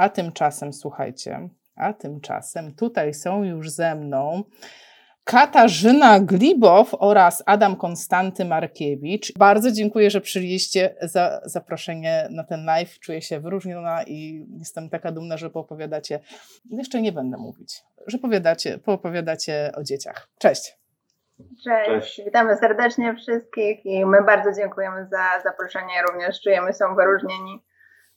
A tymczasem, słuchajcie, a tymczasem tutaj są już ze mną Katarzyna Glibow oraz Adam Konstanty Markiewicz. Bardzo dziękuję, że przyjęliście za zaproszenie na ten live. Czuję się wyróżniona i jestem taka dumna, że poopowiadacie, jeszcze nie będę mówić, że powiadacie, poopowiadacie o dzieciach. Cześć. Cześć. Cześć. Witamy serdecznie wszystkich i my bardzo dziękujemy za zaproszenie. Również czujemy się wyróżnieni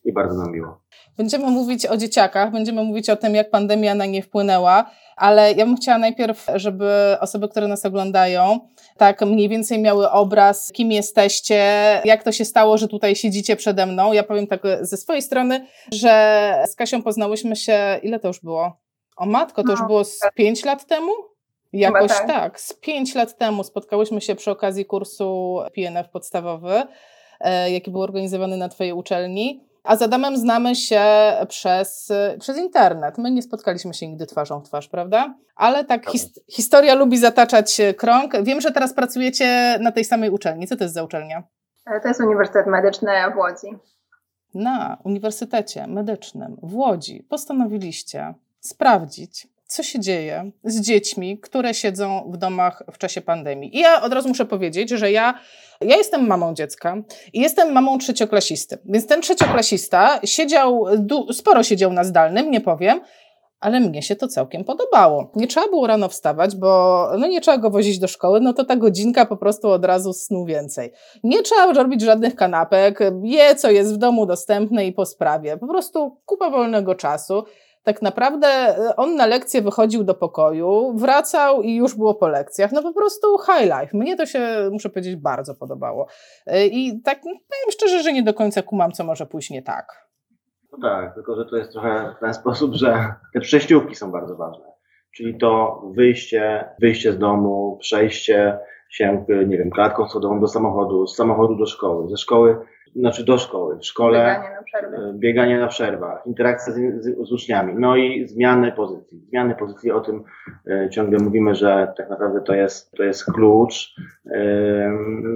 i bardzo nam miło. Będziemy mówić o dzieciakach, będziemy mówić o tym, jak pandemia na nie wpłynęła, ale ja bym chciała najpierw, żeby osoby, które nas oglądają, tak mniej więcej miały obraz, kim jesteście, jak to się stało, że tutaj siedzicie przede mną. Ja powiem tak ze swojej strony, że z Kasią poznałyśmy się, ile to już było? O matko, to już no, było z pięć lat temu? Jakoś tak. tak. z pięć lat temu spotkałyśmy się przy okazji kursu PNF podstawowy, e, jaki był organizowany na Twojej uczelni. A z Adamem znamy się przez, przez internet. My nie spotkaliśmy się nigdy twarzą w twarz, prawda? Ale tak his, historia lubi zataczać krąg. Wiem, że teraz pracujecie na tej samej uczelni. Co to jest za uczelnia? E, to jest Uniwersytet Medyczny w Łodzi. Na Uniwersytecie Medycznym w Łodzi postanowiliście sprawdzić, co się dzieje z dziećmi, które siedzą w domach w czasie pandemii. I ja od razu muszę powiedzieć, że ja, ja jestem mamą dziecka i jestem mamą trzecioklasisty. Więc ten trzecioklasista siedział, sporo siedział na zdalnym, nie powiem, ale mnie się to całkiem podobało. Nie trzeba było rano wstawać, bo no nie trzeba go wozić do szkoły, no to ta godzinka po prostu od razu snu więcej. Nie trzeba robić żadnych kanapek, je co jest w domu dostępne i po sprawie. Po prostu kupa wolnego czasu tak naprawdę e, on na lekcję wychodził do pokoju, wracał i już było po lekcjach. No po prostu high life. Mnie to się, muszę powiedzieć, bardzo podobało. E, I tak no, powiem szczerze, że nie do końca kumam, co może pójść nie tak. No tak, tylko że to jest trochę w ten sposób, że te przejściówki są bardzo ważne. Czyli to wyjście, wyjście z domu, przejście się, nie wiem, klatką schodową do samochodu, z samochodu do szkoły, ze szkoły znaczy do szkoły, w szkole, bieganie na, przerwę. E, bieganie na przerwach, interakcja z, z, z, uczniami, no i zmiany pozycji. Zmiany pozycji, o tym e, ciągle mówimy, że tak naprawdę to jest, to jest klucz e,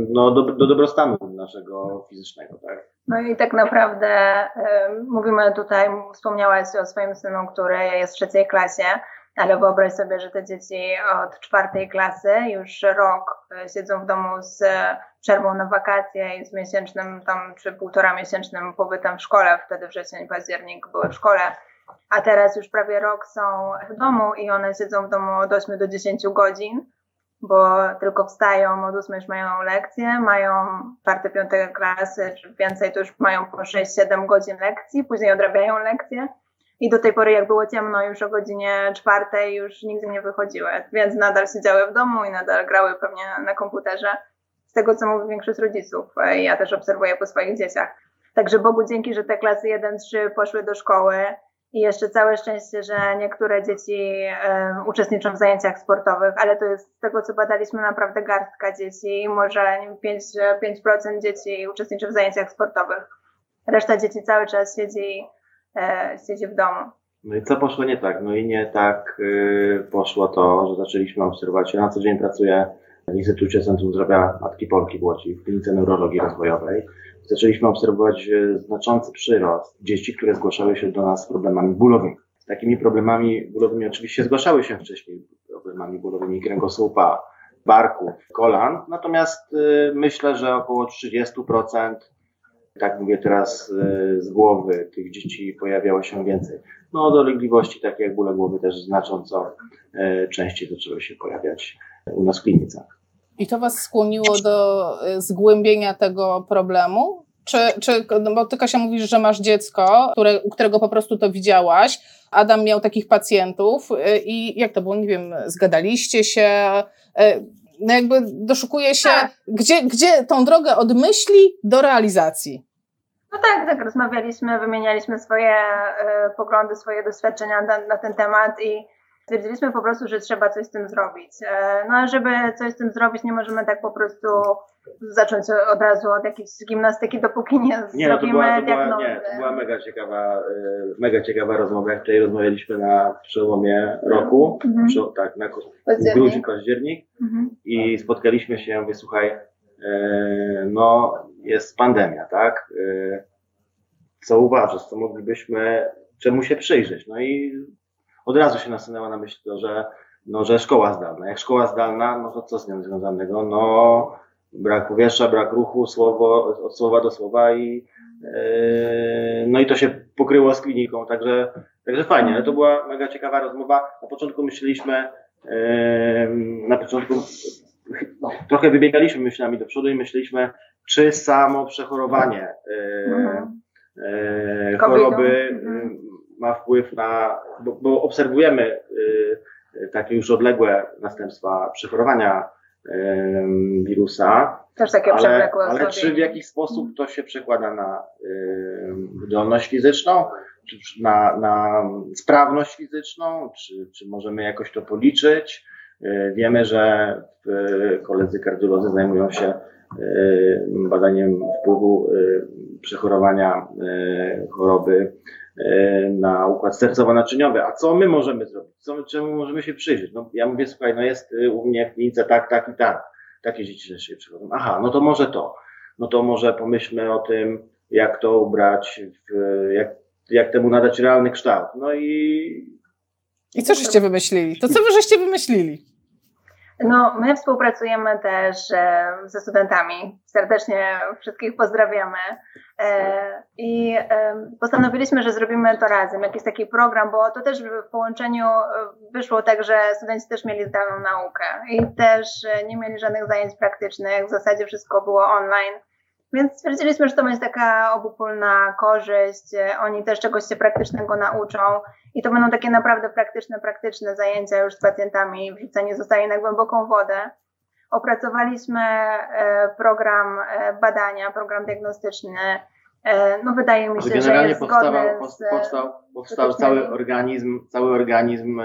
no, do, do dobrostanu naszego fizycznego. Tak? No i tak naprawdę mówimy tutaj, wspomniałaś o swoim synu, który jest w trzeciej klasie, ale wyobraź sobie, że te dzieci od czwartej klasy już rok e, siedzą w domu z przerwą na wakacje i z miesięcznym tam, czy półtora miesięcznym pobytem w szkole, wtedy wrzesień, październik były w szkole, a teraz już prawie rok są w domu i one siedzą w domu od 8 do 10 godzin, bo tylko wstają, od 8 już mają lekcje, mają czwarte, piąte klasy, czy więcej, to już mają po 6-7 godzin lekcji, później odrabiają lekcje i do tej pory, jak było ciemno, już o godzinie czwartej już nigdy nie wychodziły, więc nadal siedziały w domu i nadal grały pewnie na komputerze. Z tego, co mówi większość rodziców, e, ja też obserwuję po swoich dzieciach. Także Bogu dzięki, że te klasy 1-3 poszły do szkoły i jeszcze całe szczęście, że niektóre dzieci um, uczestniczą w zajęciach sportowych, ale to jest z tego, co badaliśmy, naprawdę garstka dzieci, może 5%, 5 dzieci uczestniczy w zajęciach sportowych. Reszta dzieci cały czas siedzi e, siedzi w domu. No i co poszło nie tak? No i nie tak y, poszło to, że zaczęliśmy obserwować. Ja na co dzień pracuję w Instytucie Centrum Zdrowia Matki Polki w Łodzi, w klinice neurologii rozwojowej. Zaczęliśmy obserwować y, znaczący przyrost dzieci, które zgłaszały się do nas z problemami bólowymi. Z takimi problemami bólowymi oczywiście zgłaszały się wcześniej problemami bólowymi kręgosłupa, barku, kolan. Natomiast y, myślę, że około 30% tak mówię teraz e, z głowy, tych dzieci pojawiało się więcej. No dolegliwości takie jak bóle głowy też znacząco e, częściej zaczęły się pojawiać u nas w klinice. I to Was skłoniło do e, zgłębienia tego problemu? Czy, czy no bo Ty Kasia mówisz, że masz dziecko, które, u którego po prostu to widziałaś, Adam miał takich pacjentów i jak to było, nie wiem, zgadaliście się, no jakby doszukuje się, tak. gdzie, gdzie tą drogę od myśli do realizacji. No tak, tak, rozmawialiśmy, wymienialiśmy swoje y, poglądy, swoje doświadczenia na, na, ten temat i stwierdziliśmy po prostu, że trzeba coś z tym zrobić. E, no a żeby coś z tym zrobić, nie możemy tak po prostu zacząć od razu od jakiejś gimnastyki, dopóki nie, nie no, zrobimy to była, to była, Nie, to była mega ciekawa, mega ciekawa rozmowa, jak tutaj rozmawialiśmy na przełomie roku, mhm. przy, tak, na grudzień, październik mhm. i spotkaliśmy się, mówię, słuchaj, no jest pandemia, tak? Co uważasz, co moglibyśmy czemu się przyjrzeć. No i od razu się nasunęła na myśl to, że, no, że szkoła zdalna. Jak szkoła zdalna, no to co z nią związanego? No brak powietrza, brak ruchu, słowo, od słowa do słowa i yy, no i to się pokryło z kliniką, także, także fajnie, ale to była mega ciekawa rozmowa. Na początku myśleliśmy, yy, na początku no, trochę wybiegaliśmy myślami do przodu i myśleliśmy, czy samo przechorowanie yy, mhm. choroby mhm. ma wpływ na, bo, bo obserwujemy takie już odległe następstwa przechorowania wirusa. Też takie ale, Ale czy w jakiś sposób to się przekłada na wydolność fizyczną, czy na, na sprawność fizyczną, czy, czy możemy jakoś to policzyć? E, wiemy, że koledzy kardiolodzy zajmują się badaniem wpływu przechorowania choroby E, na układ sercowo-naczyniowy. A co my możemy zrobić? Co, czemu możemy się przyjrzeć? No, ja mówię, słuchaj, no jest y, u mnie w klinice tak, tak i tak. Takie dzieci się przychodzą. Aha, no to może to. No to może pomyślmy o tym, jak to ubrać, w, jak, jak temu nadać realny kształt. No i... I co żeście wymyślili? To co wy żeście wymyślili? No, my współpracujemy też e, ze studentami. Serdecznie wszystkich pozdrawiamy. E, I e, postanowiliśmy, że zrobimy to razem, jakiś taki program, bo to też w połączeniu wyszło tak, że studenci też mieli zdalną naukę i też nie mieli żadnych zajęć praktycznych. W zasadzie wszystko było online. Więc stwierdziliśmy, że to będzie taka obopólna korzyść. Oni też czegoś się praktycznego nauczą i to będą takie naprawdę praktyczne, praktyczne zajęcia już z pacjentami. Wrzucenie zostaje na głęboką wodę. Opracowaliśmy e, program e, badania, program diagnostyczny. E, no wydaje mi się, że jest zgodny z, powstał, powstał cały organizm, cały organizm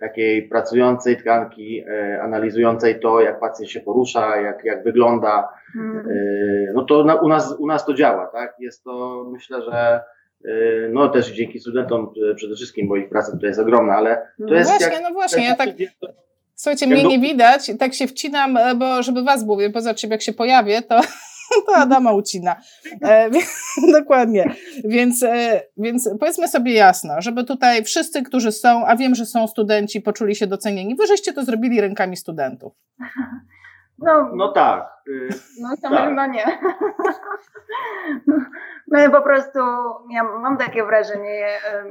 takiej pracującej tkanki, analizującej to, jak pacjent się porusza, jak, jak wygląda. Hmm. No to na, u, nas, u nas to działa, tak? Jest to, myślę, że no też dzięki studentom przede wszystkim, bo ich praca tutaj jest ogromna, ale to no jest... Właśnie, jak, no właśnie, ja tak... Słuchajcie, mnie nie widać, tak się wcinam, e, bo żeby was mówię, poza czym jak się pojawię, to, to Adama ucina. E, dokładnie. Więc, e, więc powiedzmy sobie jasno, żeby tutaj wszyscy, którzy są, a wiem, że są studenci, poczuli się docenieni, wy żeście to zrobili rękami studentów. No, no tak. Y, no to tak. no nie. My po prostu, ja mam takie wrażenie,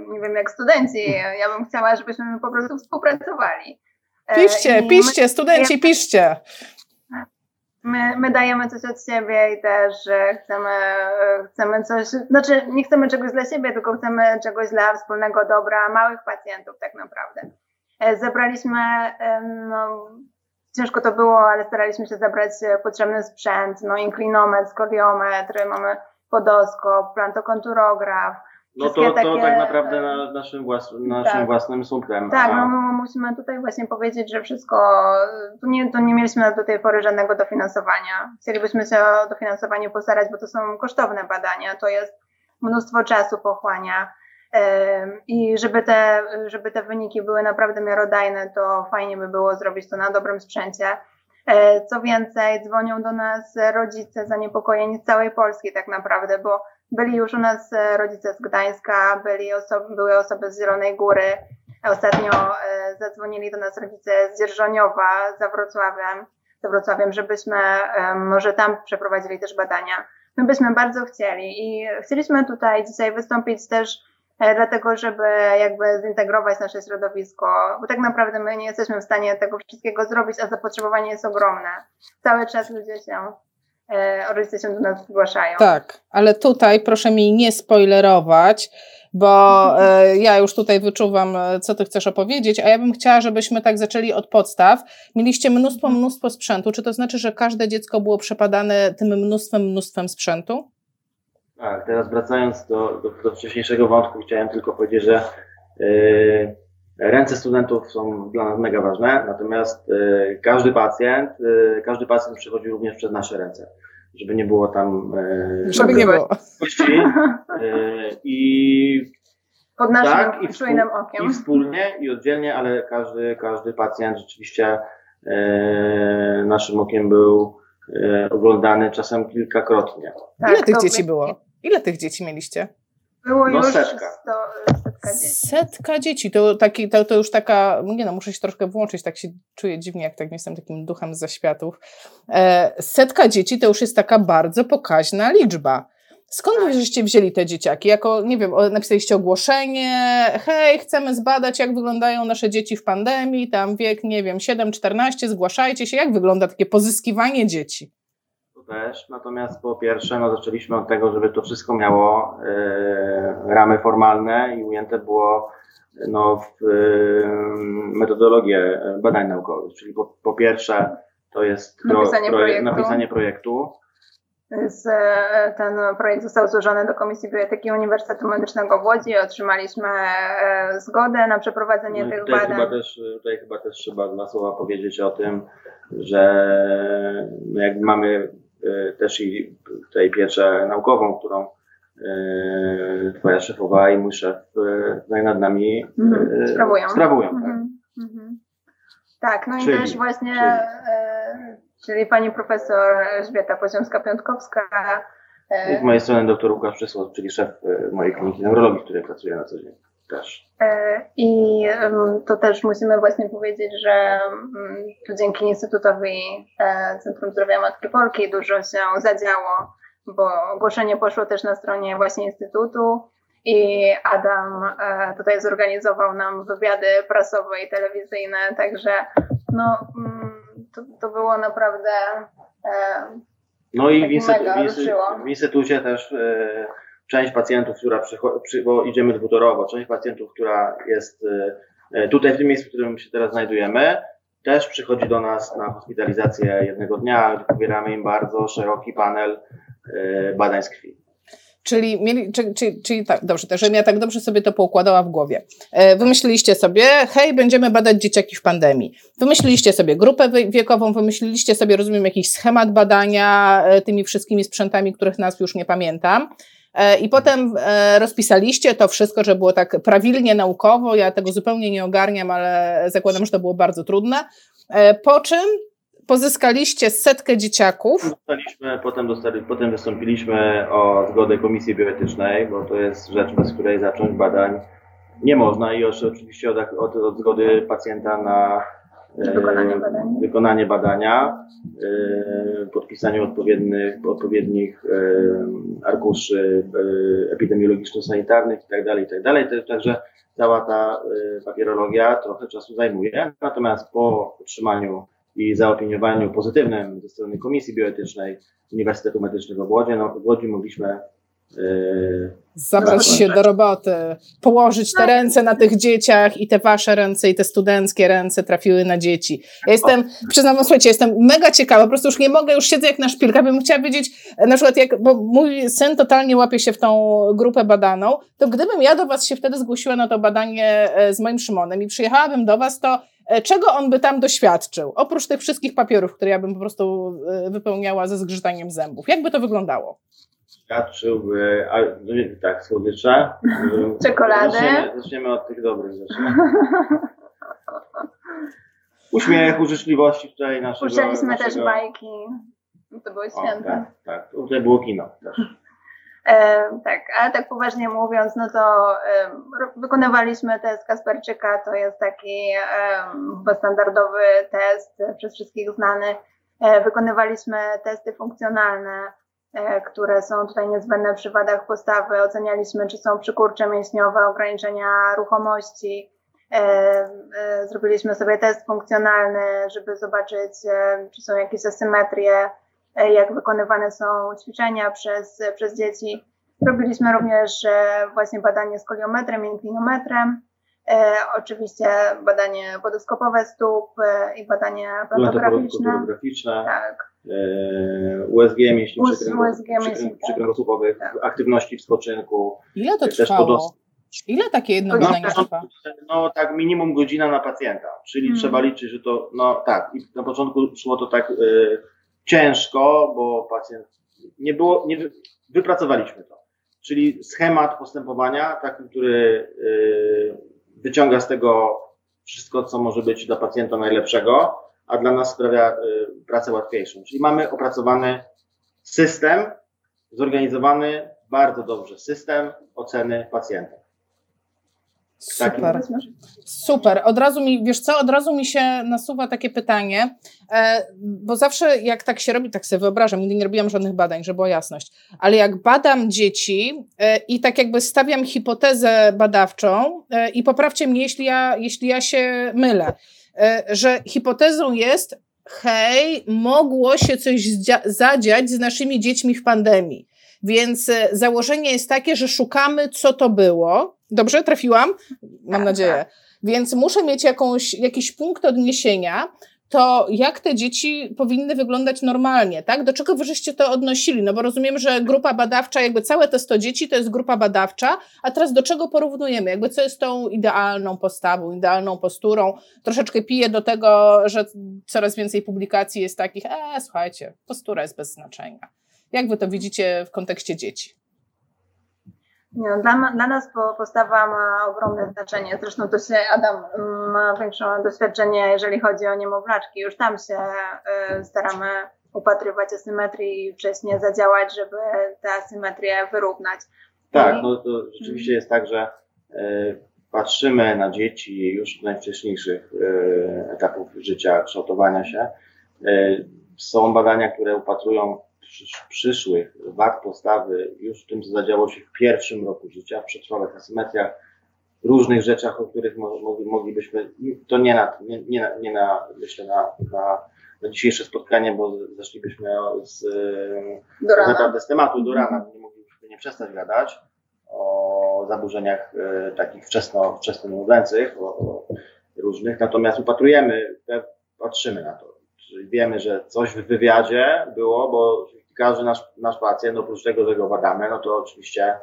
nie wiem jak studenci, ja bym chciała, żebyśmy po prostu współpracowali. E, piszcie, I piszcie, my, studenci, piszcie. My, my dajemy coś od siebie i też chcemy, chcemy coś, znaczy nie chcemy czegoś dla siebie, tylko chcemy czegoś dla wspólnego dobra małych pacjentów tak naprawdę. E, zebraliśmy, no, ciężko to było, ale staraliśmy się zebrać potrzebny sprzęt, no inklinometr, skodiometr, mamy podoskop, plantokonturograf, no to, takie, to tak naprawdę na naszym, włas, naszym tak. własnym sumptem. Tak, no my musimy tutaj właśnie powiedzieć, że wszystko, tu nie, tu nie mieliśmy do tej pory żadnego dofinansowania. Chcielibyśmy się o dofinansowanie postarać, bo to są kosztowne badania, to jest mnóstwo czasu pochłania. I żeby te, żeby te wyniki były naprawdę miarodajne, to fajnie by było zrobić to na dobrym sprzęcie. E, co więcej, dzwonią do nas rodzice zaniepokojeni z całej Polski tak naprawdę, bo byli już u nas e, rodzice z Gdańska, byli osoby, były osoby z Zielonej Góry. Ostatnio e, zadzwonili do nas rodzice z Dzierżoniowa, za Wrocławiem, za Wrocławiem, żebyśmy może tam przeprowadzili też badania. My byśmy bardzo chcieli i chcieliśmy tutaj dzisiaj wystąpić też E, dlatego żeby jakby zintegrować nasze środowisko, bo tak naprawdę my nie jesteśmy w stanie tego wszystkiego zrobić, a zapotrzebowanie jest ogromne. Cały czas ludzie się e, rodzice się do nas zgłaszają. Tak, ale tutaj proszę mi nie spoilerować, bo e, ja już tutaj wyczuwam, co ty chcesz opowiedzieć, a ja bym chciała, żebyśmy tak zaczęli od podstaw. Mieliście mnóstwo, mnóstwo sprzętu. Czy to znaczy, że każde dziecko było przepadane tym mnóstwem, mnóstwem sprzętu? Tak, teraz wracając do, do, do wcześniejszego wątku, chciałem tylko powiedzieć, że yy, ręce studentów są dla nas mega ważne, natomiast yy, każdy pacjent, yy, każdy pacjent przychodzi również przez nasze ręce, żeby nie było tam yy, żeby nie było. I pod naszym tak, i czujnym okiem. I wspólnie, i oddzielnie, ale każdy, każdy pacjent rzeczywiście yy, naszym okiem był oglądany czasem kilkakrotnie. Tak, Ile tych dzieci było? Ile tych dzieci mieliście? Było No, już setka. sto, setka dzieci. Setka dzieci, to, taki, to, to już taka, nie no, muszę się troszkę włączyć, tak się czuję dziwnie, jak tak jestem takim duchem z zaświatów. E, setka dzieci to już jest taka bardzo pokaźna liczba. Skąd wy żeście wzięli te dzieciaki? Jako, nie wiem, napisaliście ogłoszenie, hej, chcemy zbadać, jak wyglądają nasze dzieci w pandemii, tam wiek, nie wiem, 7-14, zgłaszajcie się. Jak wygląda takie pozyskiwanie dzieci? Też. Natomiast po pierwsze, no zaczęliśmy od tego, żeby to wszystko miało e, ramy formalne i ujęte było no, w e, metodologię badań naukowych. Czyli po, po pierwsze, to jest Napisanie projektu. napisanie projektu. Z, e, ten projekt został złożony do Komisji Bioetyki Uniwersytetu Medycznego w Łodzi. Otrzymaliśmy e, zgodę na przeprowadzenie No tych tutaj, badań. chyba też, tutaj chyba też trzeba dwa słowa powiedzieć o tym, że no jakby mamy e, też i tutaj pieczę naukową, którą e, twoja szefowa i mój szef e, tutaj nad nami Mhm, e, sprawują. sprawują tak. Mhm, mhm. Tak, no i Czyli- też właśnie, czyli- e, czyli pani profesor Elżbieta Poziomska-Piątkowska. I z E, mojej strony dr Łukasz Przysłow, czyli szef e, mojej kliniki neurologii, w której pracuję na co dzień e, I to też musimy właśnie powiedzieć, że mm, tu dzięki Instytutowi e, Centrum Zdrowia Matki Polki dużo się zadziało, bo ogłoszenie poszło też na stronie właśnie Instytutu i Adam e, tutaj zorganizował nam wywiady prasowe i telewizyjne, także no, mm, to, to było naprawdę No i w, Tak instytu, w, instytucie też część pacjentów, która przychodzi, przy, bo idziemy dwutorowo, część pacjentów, która jest e, e, tutaj w tym miejscu, w którym się teraz znajdujemy, też przychodzi do nas na hospitalizację jednego dnia, gdzie pobieramy im bardzo szeroki panel e, badań z krwi. Czyli, mieli, czy, czy, czyli tak, dobrze, też żebym ja tak dobrze sobie to poukładała w głowie. Wymyśliliście sobie, hej, będziemy badać dzieciaki w pandemii. Wymyśliliście sobie grupę wiekową, wymyśliliście sobie, rozumiem, jakiś schemat badania tymi wszystkimi sprzętami, których nazw już nie pamiętam. E, I potem e, rozpisaliście to wszystko, że było tak prawilnie naukowo. Ja tego zupełnie nie ogarniam, ale zakładam, że to było bardzo trudne. E, Po czym pozyskaliście setkę dzieciaków. Dostaliśmy, potem, dostali, potem wystąpiliśmy o zgodę Komisji Bioetycznej, bo to jest rzecz, bez której zacząć badań nie można i oczywiście od, od, od zgody pacjenta na Wykonanie badania. wykonanie badania, e, podpisaniu odpowiednich, odpowiednich e, arkuszy epidemiologiczno-sanitarnych itd., itd. Także cała ta papierologia trochę czasu zajmuje. Natomiast po otrzymaniu i zaopiniowaniu pozytywnym ze strony Komisji Bioetycznej Uniwersytetu Medycznego w Łodzi, no, w Łodzi mogliśmy Zabrać się do roboty, położyć te ręce na tych dzieciach i te wasze ręce i te studenckie ręce trafiły na dzieci. Ja jestem, przyznam słuchajcie, jestem mega ciekawa, po prostu już nie mogę, już siedzę jak na szpilkach, bym chciała wiedzieć, na przykład jak, bo mój syn totalnie łapie się w tą grupę badaną, to gdybym ja do was się wtedy zgłosiła na to badanie e, z moim Szymonem i przyjechałabym do was, to e, czego on by tam doświadczył? Oprócz tych wszystkich papierów, które ja bym po prostu e, wypełniała ze zgrzytaniem zębów. Jak by to wyglądało? Świadczyłby, a, no tak, słodycze. Czekolady. Zaczniemy, zaczniemy od tych dobrych rzeczy. Uśmiechu, życzliwości tutaj naszego... Puszczaliśmy też naszego... bajki. To były święta. tak, tak. Tutaj było kino też. E, tak, ale tak poważnie mówiąc, no to e, wykonywaliśmy test Kasperczyka, to jest taki e, chyba standardowy test, e, przez wszystkich znany. E, wykonywaliśmy testy funkcjonalne, e, które są tutaj niezbędne przy wadach postawy. Ocenialiśmy, czy są przykurcze mięśniowe, ograniczenia ruchomości. E, e, zrobiliśmy sobie test funkcjonalny, żeby zobaczyć, e, czy są jakieś asymetrie e, jak wykonywane są ćwiczenia przez, przez dzieci. Robiliśmy również e, właśnie badanie skoliometrem, inklinometrem, e, oczywiście badanie podoskopowe stóp e, i badanie plantograficzne. Fotograficzne, Tak, e, USG mięśni US- przykręgos- USG mięśni, przykrę- tak. przykręgosłupowych, Tak. aktywności w spoczynku. Ile to Też trwało? podos- Ile takie jedno No, badanie Na trwa? no tak, minimum godzina na pacjenta, czyli Mhm. trzeba liczyć, że to, no tak, i na początku szło to tak y, ciężko, bo pacjent, nie było, nie wy, wypracowaliśmy to, czyli schemat postępowania, taki, który y, wyciąga z tego wszystko, co może być dla pacjenta najlepszego, a dla nas sprawia y, pracę łatwiejszą, czyli mamy opracowany system zorganizowany bardzo dobrze system oceny pacjenta. Super. Super. Od razu mi, wiesz co, od razu mi się nasuwa takie pytanie, e, bo zawsze jak tak się robi, tak sobie wyobrażam, nigdy nie robiłam żadnych badań, żeby była jasność, ale jak badam dzieci e, i tak jakby stawiam hipotezę badawczą e, i poprawcie mnie, jeśli ja, jeśli ja się mylę, że hipotezą jest, hej, mogło się coś zadziać z naszymi dziećmi w pandemii. Więc założenie jest takie, że szukamy, co to było. Dobrze, trafiłam? Mam tak, nadzieję. Tak. Więc muszę mieć jakąś, jakiś punkt odniesienia, to jak te dzieci powinny wyglądać normalnie, tak? Do czego wyżeście to odnosili? No bo rozumiem, że grupa badawcza, jakby całe te 100 dzieci to jest grupa badawcza, a teraz do czego porównujemy? Jakby co jest tą idealną postawą, idealną posturą? Troszeczkę piję do tego, że coraz więcej publikacji jest takich, e, słuchajcie, postura jest bez znaczenia. Jak wy to widzicie w kontekście dzieci? No, dla, dla nas postawa ma ogromne znaczenie. Zresztą to się Adam ma większe doświadczenie, jeżeli chodzi o niemowlaczki. Już tam się y, staramy upatrywać asymetrii i wcześniej zadziałać, żeby tę asymetrię wyrównać. Tak, no to rzeczywiście jest tak, że y, patrzymy na dzieci już w najwcześniejszych y, etapów życia, kształtowania się. Są badania, które upatrują przyszłych wad postawy już w tym, co zadziało się w pierwszym roku życia, w przetrwałych asymetriach, różnych rzeczach, o których moglibyśmy, to nie na, nie, nie na, nie na myślę, na, na, na dzisiejsze spotkanie, bo zeszlibyśmy z, naprawdę z tematu do rana, nie moglibyśmy nie przestać gadać o zaburzeniach e, takich wczesno, wczesno o, o różnych, natomiast upatrujemy, patrzymy na to. Wiemy, że coś w wywiadzie było, bo każdy nasz, nasz pacjent, oprócz tego, że go badamy, no to oczywiście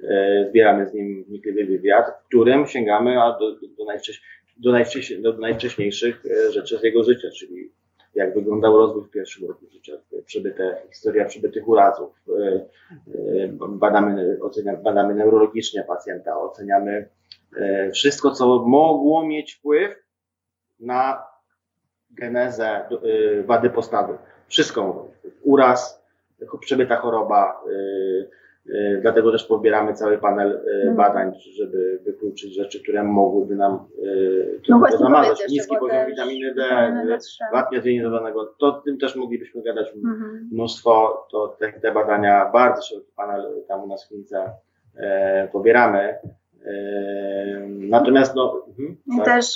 y, zbieramy z nim wnikliwy wywiad, w którym sięgamy do, do, do, do, najwcześ, do najwcześniejszych e, rzeczy z jego życia, czyli jak wyglądał rozwój w pierwszym roku życia, przebyte, historia przebytych urazów. Badamy, oceniamy, badamy neurologicznie pacjenta, oceniamy wszystko, co mogło mieć wpływ na genezę wady postawy. Wszystko. Uraz, przebyta choroba. Y, y, dlatego też pobieramy cały panel y, mhm. badań, żeby wykluczyć rzeczy, które mogłyby nam no zamazać. Niski poziom witaminy D, wapnia zjonizowanego. To tym też moglibyśmy gadać mhm. mnóstwo. To te, te, badania, bardzo szeroki panel tam u nas w klinice e, pobieramy. Natomiast no, mhm, tak. też,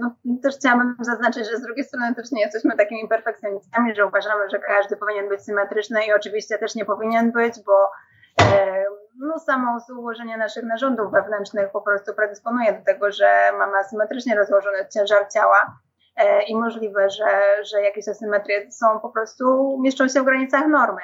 no, też chciałabym zaznaczyć, że z drugiej strony też nie jesteśmy takimi perfekcjonistami, że uważamy, że każdy powinien być symetryczny i oczywiście też nie powinien być, bo e, no, samo ułożenie naszych narządów wewnętrznych po prostu predysponuje do tego, że mamy asymetrycznie rozłożony ciężar ciała e, i możliwe, że, że jakieś asymetrie są po prostu, mieszczą się w granicach normy.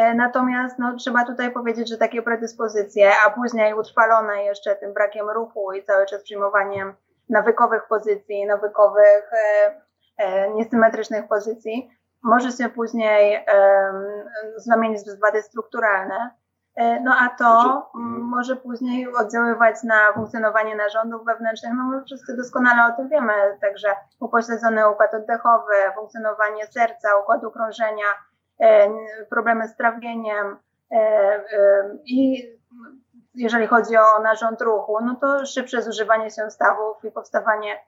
E, natomiast no, trzeba tutaj powiedzieć, że takie predyspozycje, a później utrwalone jeszcze tym brakiem ruchu i cały czas przyjmowaniem nawykowych pozycji, nawykowych, e, e, niesymetrycznych pozycji, może się później e, zamienić w wady strukturalne. E, no a to znaczy, może później oddziaływać na funkcjonowanie narządów wewnętrznych. No my wszyscy doskonale o tym wiemy, także upośledzony układ oddechowy, funkcjonowanie serca, układu krążenia, problemy z trawieniem e, e, i jeżeli chodzi o narząd ruchu, no to szybsze zużywanie się stawów i powstawanie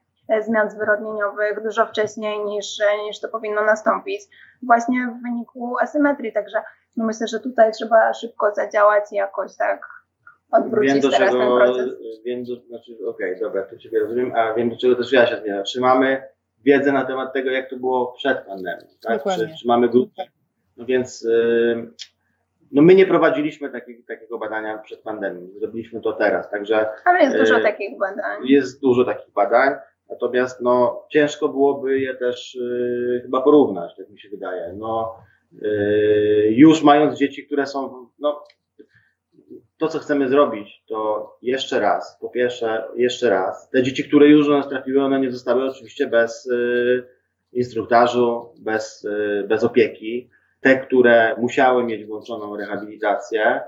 zmian zwyrodnieniowych dużo wcześniej niż, niż to powinno nastąpić właśnie w wyniku asymetrii. Także no myślę, że tutaj trzeba szybko zadziałać i jakoś tak odwrócić wiem, do teraz czego, ten proces. Wiem, do, znaczy, okej, okay, dobra, to Ciebie rozumiem, a wiem, do czego też ja się zmierzam. Czy mamy wiedzę na temat tego, jak to było przed pandemią? Tak? Czy, czy mamy grupę no więc y, no my nie prowadziliśmy takiego, takiego badania przed pandemią, zrobiliśmy to teraz, także... Ale jest dużo y, takich badań. Jest dużo takich badań, natomiast no ciężko byłoby je też y, chyba porównać, tak mi się wydaje. No już mając dzieci, które są, no to, co chcemy zrobić, to jeszcze raz, po pierwsze, jeszcze raz, te dzieci, które już do nas trafiły, one nie zostały oczywiście bez y, instruktażu, bez, y, bez opieki. Te, które musiały mieć włączoną rehabilitację,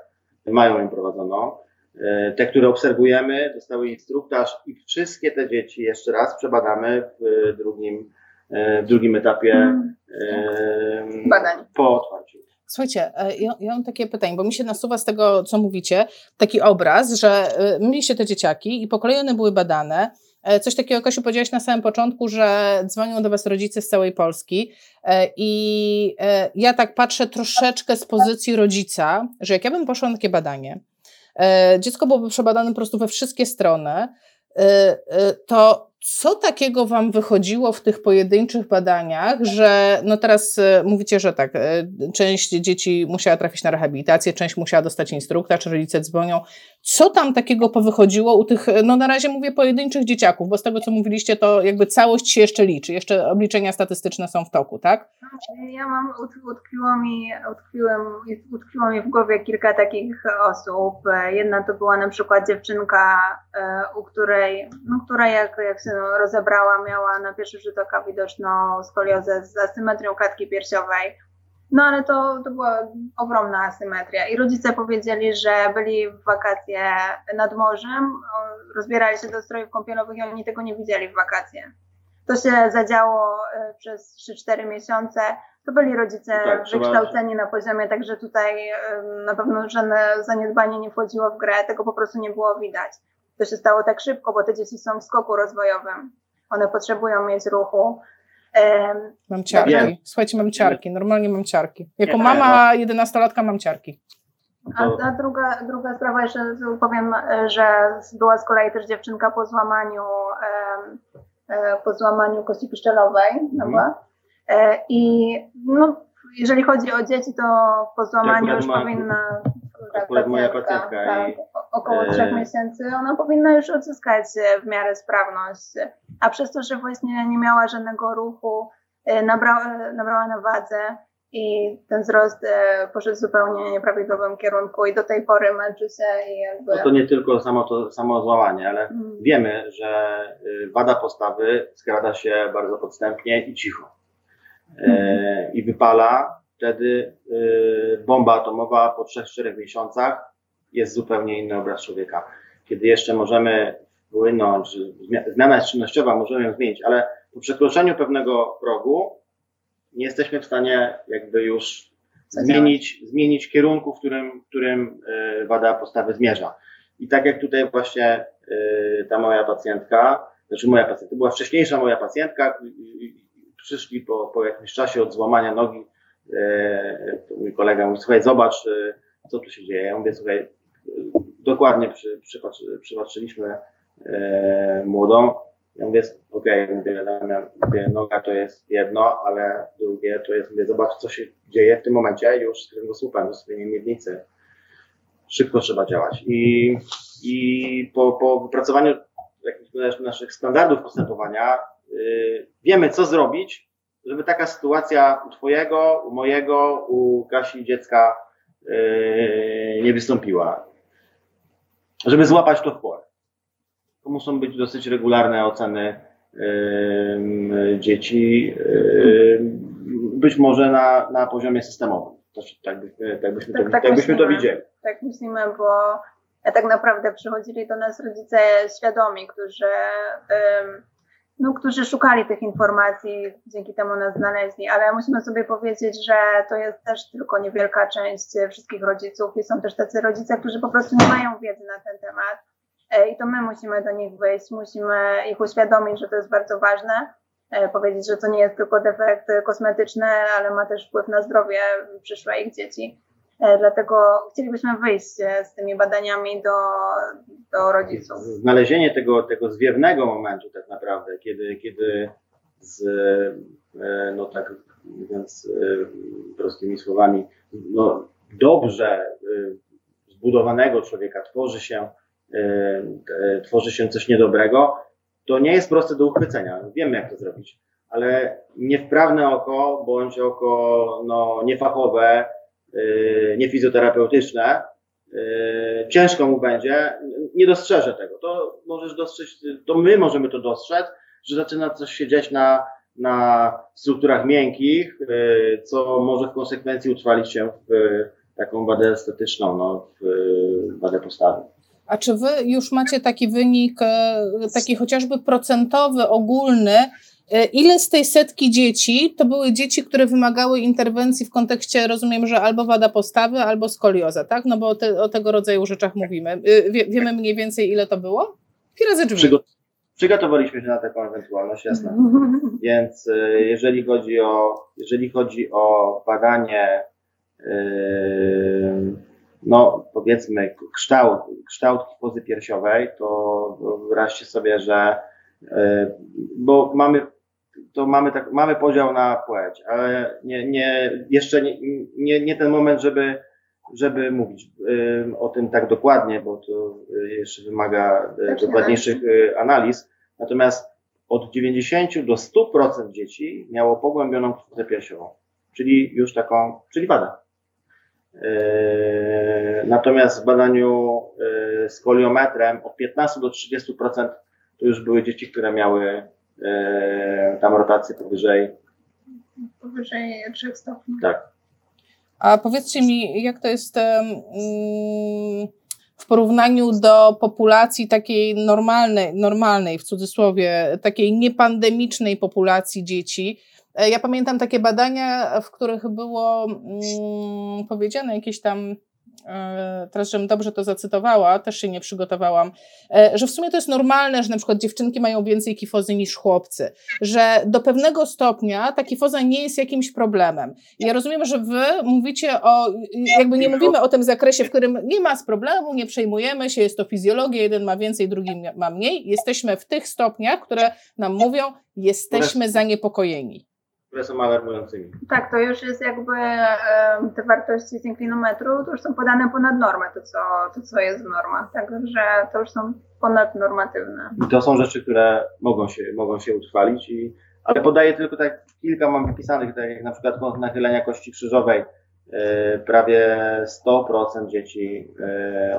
mają ją prowadzoną. E, te, które obserwujemy, dostały instruktaż i wszystkie te dzieci jeszcze raz przebadamy w drugim, e, w drugim etapie hmm. badań. po otwarciu. Słuchajcie, e, ja, ja, mam takie pytanie, bo mi się nasuwa z tego, co mówicie, taki obraz, że e, mieliście te dzieciaki i po kolei one były badane. E, coś takiego, Kasiu, powiedziałaś na samym początku, że dzwonią do Was rodzice z całej Polski i ja tak patrzę troszeczkę z pozycji rodzica, że jak ja bym poszła na takie badanie, dziecko byłoby przebadane po prostu we wszystkie strony, to co takiego Wam wychodziło w tych pojedynczych badaniach, że no teraz e, mówicie, że tak, e, część dzieci musiała trafić na rehabilitację, część musiała dostać instruktora, czy rodzice dzwonią. Co tam takiego powychodziło u tych, no na razie mówię pojedynczych dzieciaków, bo z tego co mówiliście, to jakby całość się jeszcze liczy, jeszcze obliczenia statystyczne są w toku, tak? Ja mam, utkwiło mi, utkwiłem, utkwiło mi w głowie kilka takich osób. Jedna to była na przykład dziewczynka, e, u której, no, która jak, jak się rozebrała, miała na pierwszy rzut oka widoczną skoliozę z asymetrią klatki piersiowej. No ale to, to była ogromna asymetria. I rodzice powiedzieli, że byli w wakacje nad morzem, rozbierali się do strojów kąpielowych i oni tego nie widzieli w wakacje. To się zadziało e, przez 3-4 miesiące. To byli rodzice no tak, wykształceni trzeba... na poziomie, także tutaj na pewno żadne zaniedbanie nie wchodziło w grę, tego po prostu nie było widać to się stało tak szybko, bo te dzieci są w skoku rozwojowym. One potrzebują mieć ruchu. Mam ciarki. Słuchajcie, mam ciarki. Normalnie mam ciarki. Jako mama jedenastolatka mam ciarki. A, a, druga, druga sprawa, jeszcze powiem, że była z kolei też dziewczynka po złamaniu, e, po złamaniu kości piszczelowej. No mm. I no, jeżeli chodzi o dzieci, to po złamaniu już powinna akurat moja pacjentka. Tak, i, około trzech e... miesięcy, ona powinna już odzyskać e, w miarę sprawność. A przez to, że właśnie nie miała żadnego ruchu, e, nabrała, nabrała na wadze i ten wzrost poszedł zupełnie nieprawidłowym kierunku i do tej pory męczy się i jakby... No to nie tylko samo, to, samo złamanie, ale hmm. wiemy, że wada postawy skrada się bardzo podstępnie i cicho. E, I wypala wtedy y, bomba atomowa po 3-4 miesiącach jest zupełnie inny obraz człowieka. Kiedy jeszcze możemy wpłynąć, zmiana jest czynnościowa, możemy ją zmienić, ale po przekroczeniu pewnego progu nie jesteśmy w stanie jakby już zmienić, zmienić kierunku, w którym, w którym y, wada postawy zmierza. I tak jak tutaj właśnie y, ta moja pacjentka, znaczy moja pacjentka, była wcześniejsza moja pacjentka, przyszli po, po jakimś czasie od złamania nogi E, mój kolega mówi, słuchaj, zobacz, e, co tu się dzieje. Ja mówię, słuchaj, dokładnie przy, przypatrzy, przypatrzyliśmy e, młodą. Ja mówię, okej, okay, mówię, mówię, noga to jest jedno, ale drugie to jest, mówię, zobacz, co się dzieje w tym momencie już z kręgosłupem, z miednicy. Szybko trzeba działać. I, i po, po wypracowaniu naszych standardów postępowania yy, wiemy, co zrobić, żeby taka sytuacja u Twojego, u mojego, u Kasi dziecka yy, nie wystąpiła. Żeby złapać to w porę. To muszą być dosyć regularne oceny yy, dzieci, yy, być może na, na poziomie systemowym. To, tak, byśmy, tak byśmy, tak, to, tak, tak byśmy to widzieli. Tak myślimy, bo tak naprawdę przychodzili do nas rodzice świadomi, którzy no, którzy szukali tych informacji, dzięki temu nas znaleźli, ale musimy sobie powiedzieć, że to jest też tylko niewielka część wszystkich rodziców i są też tacy rodzice, którzy po prostu nie mają wiedzy na ten temat e, i to my musimy do nich wyjść, musimy ich uświadomić, że to jest bardzo ważne, e, powiedzieć, że to nie jest tylko defekt kosmetyczny, ale ma też wpływ na zdrowie przyszłe ich dzieci. E, dlatego chcielibyśmy wyjść e, z tymi badaniami do, do rodziców. Znalezienie tego, tego zwiewnego momentu tak naprawdę, kiedy, kiedy z, e, no tak mówiąc prostymi słowami, no dobrze zbudowanego człowieka tworzy się, tworzy się coś niedobrego, to nie jest proste do uchwycenia. Wiemy, jak to zrobić, ale niewprawne oko bądź oko no, niefachowe, niefizjoterapeutyczne, y, ciężko mu będzie, nie dostrzeże tego. To możesz dostrzec, to my możemy to dostrzec, że zaczyna coś się dziać na, na strukturach miękkich, y, co może w konsekwencji utrwalić się w taką wadę estetyczną, no, w wadę postawy. A czy wy już macie taki wynik, taki chociażby procentowy, ogólny, ile z tej setki dzieci to były dzieci, które wymagały interwencji w kontekście, rozumiem, że albo wada postawy, albo skolioza, tak? No bo o, te, o tego rodzaju rzeczach mówimy. E, wie, wiemy mniej więcej, ile to było? Pi razy drzwi. Przygo przygotowaliśmy się na taką ewentualność, jasne. Więc y, jeżeli chodzi o, jeżeli chodzi o badanie, y, no powiedzmy kształt, kształt hipozy piersiowej, to wyobraźcie sobie, że bo mamy to mamy, tak, mamy podział na płeć, ale nie, nie, jeszcze nie, nie, nie ten moment, żeby, żeby mówić o tym tak dokładnie, bo to jeszcze wymaga dokładniejszych analiz. Natomiast od 90 do 100% dzieci miało pogłębioną krwówkę piersiową, czyli już taką, czyli. Yy, natomiast w badaniu z koliometrem od 15 do 30% to już były dzieci, które miały yy, tam rotację powyżej. Powyżej 3 stopni. Tak. A powiedzcie mi, jak to jest. Um, w porównaniu do populacji takiej normalnej, normalnej w cudzysłowie, takiej niepandemicznej populacji dzieci. E, ja pamiętam takie badania, w których było mm, powiedziane jakieś tam E, teraz, żebym dobrze to zacytowała, też się nie przygotowałam, e, że w sumie to jest normalne, że na przykład dziewczynki mają więcej kifozy niż chłopcy, że do pewnego stopnia ta kifoza nie jest jakimś problemem. Ja rozumiem, że wy mówicie o, jakby nie mówimy o tym zakresie, w którym nie ma z problemu, nie przejmujemy się, jest to fizjologia, jeden ma więcej, drugi ma mniej. Jesteśmy w tych stopniach, które nam mówią, jesteśmy zaniepokojeni które są alarmującymi. Tak, to już jest jakby te wartości z inklinometru, to już są podane ponad normę, to co, to co jest w normach, także to już są ponadnormatywne. I to są rzeczy, które mogą się, mogą się utrwalić, i, ale podaję tylko tak kilka mam wypisanych, tak jak na przykład kąt nachylenia kości krzyżowej, e, prawie 100% dzieci,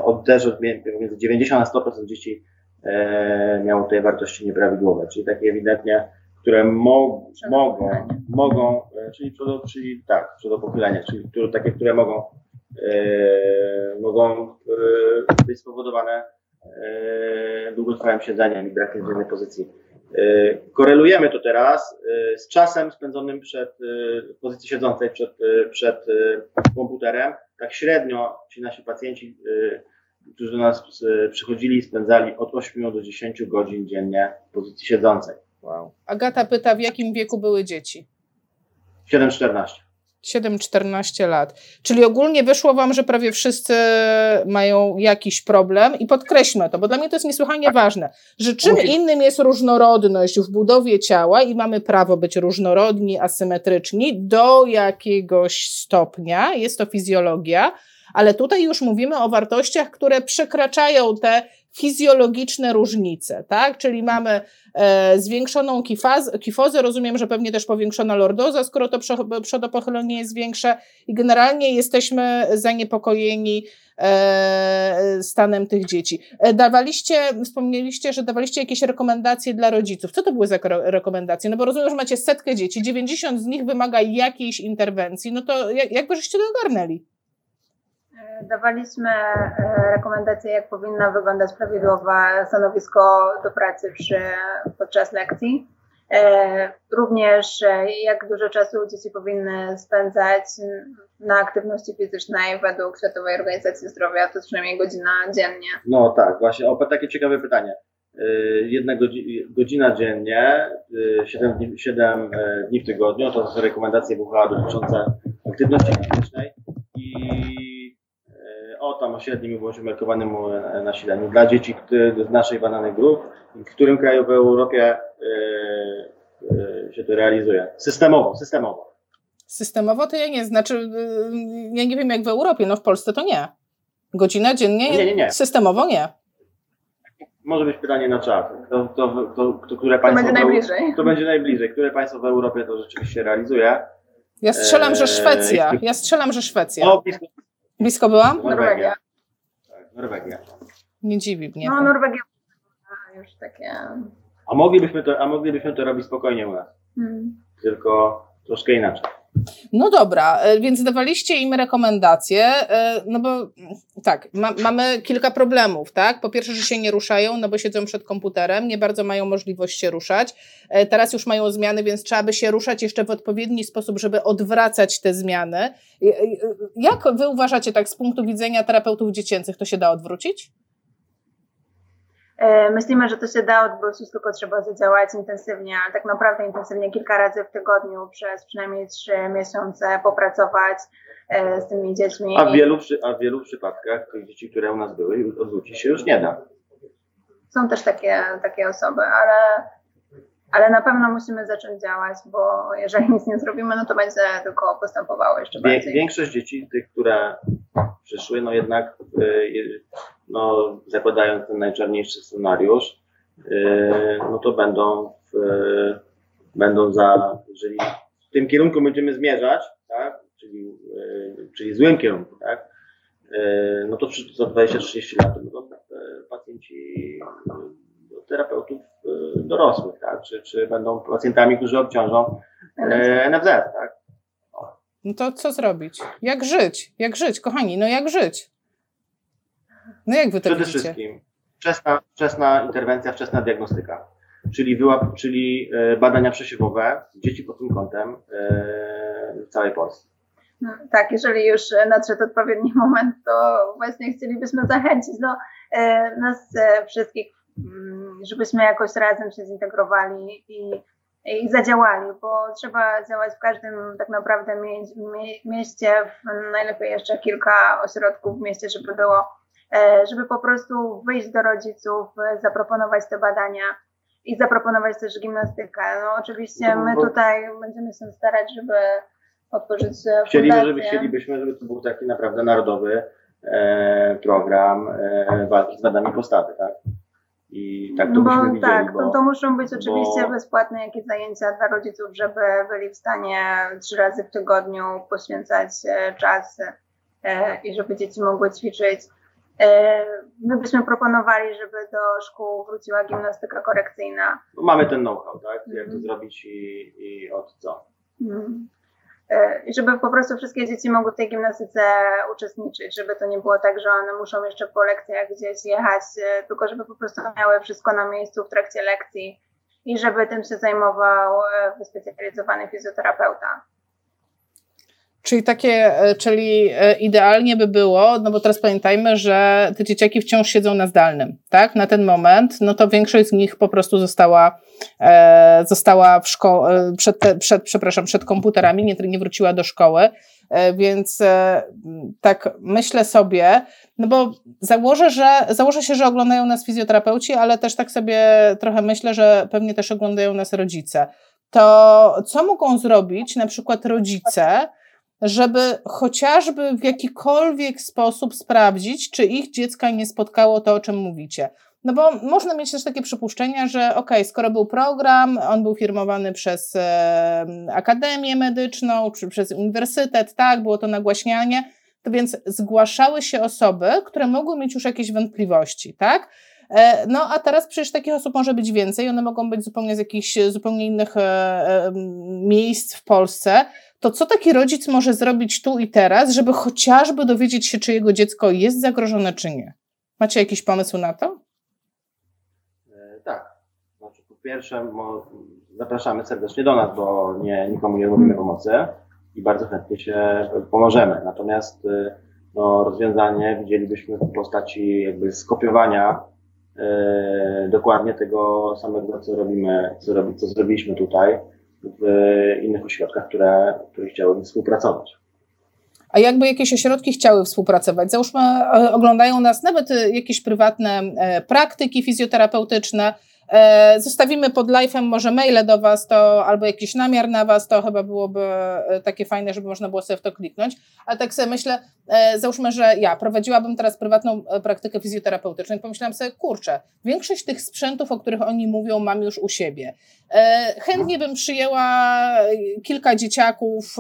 od też od między 90 a 100% dzieci e, miało te wartości nieprawidłowe, czyli takie ewidentnie które mo mogą, mogą, e, czyli, przodo, czyli tak, przodopochylenie, czyli które, takie, które mogą, e, mogą e, być spowodowane e, długotrwałym siedzeniem i brakiem zmiany pozycji. E, korelujemy to teraz e, z czasem spędzonym przed e, w pozycji siedzącej przed, e, przed komputerem. Tak średnio ci nasi pacjenci, którzy do nas przychodzili, spędzali od 8 do 10 godzin dziennie w pozycji siedzącej. Wow. Agata pyta, w jakim wieku były dzieci? 7-14. 7-14 lat. Czyli ogólnie wyszło Wam, że prawie wszyscy mają jakiś problem i podkreślmy to, bo dla mnie to jest niesłychanie ważne, że czym innym jest różnorodność w budowie ciała i mamy prawo być różnorodni, asymetryczni do jakiegoś stopnia, jest to fizjologia, ale tutaj już mówimy o wartościach, które przekraczają te fizjologiczne różnice, tak? Czyli mamy e, zwiększoną kifaz, kifozę, rozumiem, że pewnie też powiększona lordoza, skoro to przodopochylenie jest większe i generalnie jesteśmy zaniepokojeni e, stanem tych dzieci. E, dawaliście, wspomnieliście, że dawaliście jakieś rekomendacje dla rodziców. Co to były za rekomendacje? No bo rozumiem, że macie setkę dzieci, 90 z nich wymaga jakiejś interwencji, no to jak, jak żeście to ogarnęli? Dawaliśmy e, rekomendacje, jak powinno wyglądać prawidłowe stanowisko do pracy przy, podczas lekcji. E, również e, jak dużo czasu dzieci powinny spędzać na aktywności fizycznej według Światowej Organizacji Zdrowia, to przynajmniej godzina dziennie. No tak, właśnie, o takie ciekawe pytanie. Jedna godzina dziennie, 7 dni, 7 dni w tygodniu, to są rekomendacje WHO dotyczące aktywności fizycznej i o tam o średnim i umiarkowanym e, nasileniu dla dzieci z naszej badanej grup, w którym kraju w Europie yy, yy, się to realizuje. Systemowo, systemowo. Systemowo to ja nie, znaczy ja nie wiem jak w Europie, no w Polsce to nie. Godzina dziennie? Nie, nie, nie. Systemowo nie. Może być pytanie na czat. To, to, to, to które państwo. To będzie najbliżej. To będzie najbliżej. Które państwo w Europie to rzeczywiście realizuje? Ja strzelam, że Szwecja. Ja strzelam, że Szwecja. O, blisko, Blisko byłam? Norwegia. Tak, Norwegia. Nie dziwi mnie. No, to. Norwegia już takie. A moglibyśmy to, a moglibyśmy to robić spokojnie u nas. Hmm. Tylko troszkę inaczej. No dobra, e, więc dawaliście im rekomendacje, e, no bo tak, ma, mamy kilka problemów, tak? Po pierwsze, że się nie ruszają, no bo siedzą przed komputerem, nie bardzo mają możliwość się ruszać. E, teraz już mają zmiany, więc trzeba by się ruszać jeszcze w odpowiedni sposób, żeby odwracać te zmiany. Jak wy uważacie tak z punktu widzenia terapeutów dziecięcych, to się da odwrócić? E, myślimy, że to się da odwrócić, tylko trzeba zadziałać intensywnie, ale tak naprawdę intensywnie kilka razy w tygodniu przez przynajmniej trzy miesiące popracować e, z tymi dziećmi. A w wielu, a w wielu przypadkach tych dzieci, które u nas były, odwrócić się już nie da. Są też takie, takie osoby, ale, ale na pewno musimy zacząć działać, bo jeżeli nic nie zrobimy, no to będzie tylko postępowało jeszcze bardziej. Większość dzieci, tych, które przyszły, no jednak y, no, zakładając ten najczarniejszy scenariusz, y, no to będą, w, będą za, jeżeli w tym kierunku będziemy zmierzać, tak, czyli, y, czyli złym kierunku, tak, no to za 20-30 lat będą pacjenci terapeutów dorosłych, tak, czy, czy będą pacjentami, którzy obciążą NFZ, tak. No to co zrobić? Jak żyć? Jak żyć, kochani? No jak żyć? No jak wy to Przede widzicie? wszystkim wczesna, wczesna interwencja, wczesna diagnostyka, czyli, wyłap, czyli e, badania przesiewowe dzieci pod tym kątem e, w całej Polsce. No, tak, jeżeli już nadszedł odpowiedni moment, to właśnie chcielibyśmy zachęcić do e, nas wszystkich, mm, żebyśmy jakoś razem się zintegrowali i i zadziałali, bo trzeba działać w każdym tak naprawdę mie mieście, najlepiej jeszcze kilka ośrodków w mieście, żeby było, e, żeby po prostu wyjść do rodziców, zaproponować te badania i zaproponować też gimnastykę. No oczywiście my tutaj będziemy się starać, żeby otworzyć Chcieliby, żeby, Chcielibyśmy, żeby to był taki naprawdę narodowy e, program e, walki z wadami postawy, tak? I tak to bo, byśmy widzieli. Tak, bo, to, to muszą być oczywiście bo... bezpłatne jakieś zajęcia dla rodziców, żeby byli w stanie trzy razy w tygodniu poświęcać e, czas e, i żeby dzieci mogły ćwiczyć. E, my byśmy proponowali, żeby do szkół wróciła gimnastyka korekcyjna. No mamy ten know-how, tak? Jak to mhm. zrobić i, i od co. Mm. E, żeby po prostu wszystkie dzieci mogły w tej gimnastyce uczestniczyć, żeby to nie było tak, że one muszą jeszcze po lekcjach gdzieś jechać, e, tylko żeby po prostu miały wszystko na miejscu w trakcie lekcji i żeby tym się zajmował wyspecjalizowany fizjoterapeuta. Czyli takie, czyli idealnie by było, no bo teraz pamiętajmy, że te dzieciaki wciąż siedzą na zdalnym, tak? Na ten moment, no to większość z nich po prostu została E, została w szko- e, przed, przed, przepraszam, przed komputerami, nie, nie wróciła do szkoły. E, więc tak myślę sobie, no bo założę, że, założę się, że oglądają nas fizjoterapeuci, ale też tak sobie trochę myślę, że pewnie też oglądają nas rodzice. To co mogą zrobić na przykład rodzice, żeby chociażby w jakikolwiek sposób sprawdzić, czy ich dziecka nie spotkało to, o czym mówicie. No bo można mieć też takie przypuszczenia, że ok, skoro był program, on był firmowany przez e, Akademię Medyczną czy przez Uniwersytet, tak, było to nagłaśnianie, to więc zgłaszały się osoby, które mogły mieć już jakieś wątpliwości, tak? E, no a teraz przecież takich osób może być więcej, one mogą być zupełnie z jakichś zupełnie innych e, e, miejsc w Polsce. To co taki rodzic może zrobić tu i teraz, żeby chociażby dowiedzieć się, czy jego dziecko jest zagrożone, czy nie? Macie jakiś pomysł na to? pierwsze zapraszamy serdecznie do nas, bo nie, nikomu nie robimy pomocy i bardzo chętnie się pomożemy. Natomiast y, no, rozwiązanie widzielibyśmy w postaci jakby skopiowania e, dokładnie tego samego, co robimy, co, robi, co zrobiliśmy tutaj w innych ośrodkach, które, które chciałyby współpracować. A jakby jakieś ośrodki chciały współpracować, załóżmy, e, oglądają nas nawet jakieś prywatne praktyki fizjoterapeutyczne, E, zostawimy pod live'em może maile do Was, to albo jakiś namiar na Was, to chyba byłoby e, takie fajne, żeby można było sobie w to kliknąć. Ale tak sobie myślę, e, załóżmy, że ja prowadziłabym teraz prywatną praktykę fizjoterapeutyczną i pomyślałam sobie, kurczę, większość tych sprzętów, o których oni mówią, mam już u siebie. Chętnie bym przyjęła kilka dzieciaków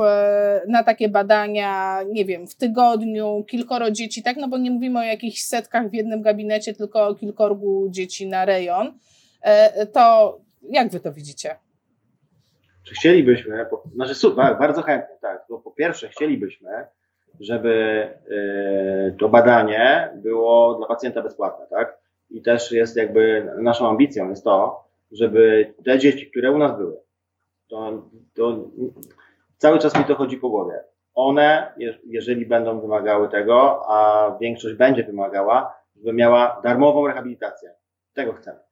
na takie badania, nie wiem, w tygodniu, kilkoro dzieci, tak? No bo nie mówimy o jakichś setkach w jednym gabinecie, tylko o kilkorgu dzieci na rejon. E, to jak wy to widzicie? czy chcielibyśmy, znaczy super, bardzo chętnie, tak, bo po pierwsze chcielibyśmy, żeby y, to badanie było dla pacjenta bezpłatne, tak? I też jest jakby naszą ambicją jest to, żeby te dzieci, które u nas były, to, to cały czas mi to chodzi po głowie. One, jeżeli będą wymagały tego, a większość będzie wymagała, żeby miała darmową rehabilitację. Tego chcemy.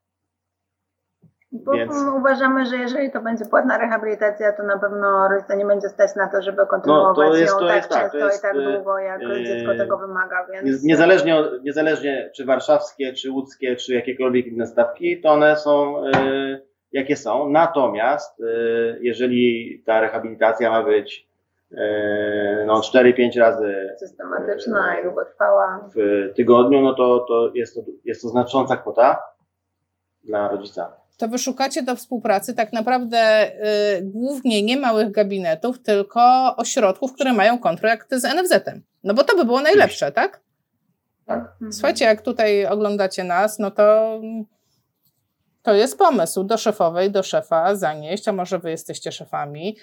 Bo Więc... uważamy, że jeżeli to będzie płatna rehabilitacja, to na pewno rodzice nie będzie stać na to, żeby kontynuować no, to jest, ją to tak jest, tak, często jest, i tak y, długo, jak yy, dziecko tego wymaga. Więc... Niezależnie, niezależnie czy warszawskie, czy łódzkie, czy jakiekolwiek inne stawki, to one są yy, jakie są. Natomiast yy, jeżeli ta rehabilitacja ma być no, 4-5 razy systematyczna i długotrwała w tygodniu, no to, to, jest to jest to znacząca kwota dla rodzica to wyszukacie do współpracy tak naprawdę y, głównie nie małych gabinetów, tylko ośrodków, które mają kontrakt z NFZ-em. No bo to by było najlepsze, tak? Tak. Słuchajcie, jak tutaj oglądacie nas, no to to jest pomysł do szefowej, do szefa zanieść, a może wy jesteście szefami,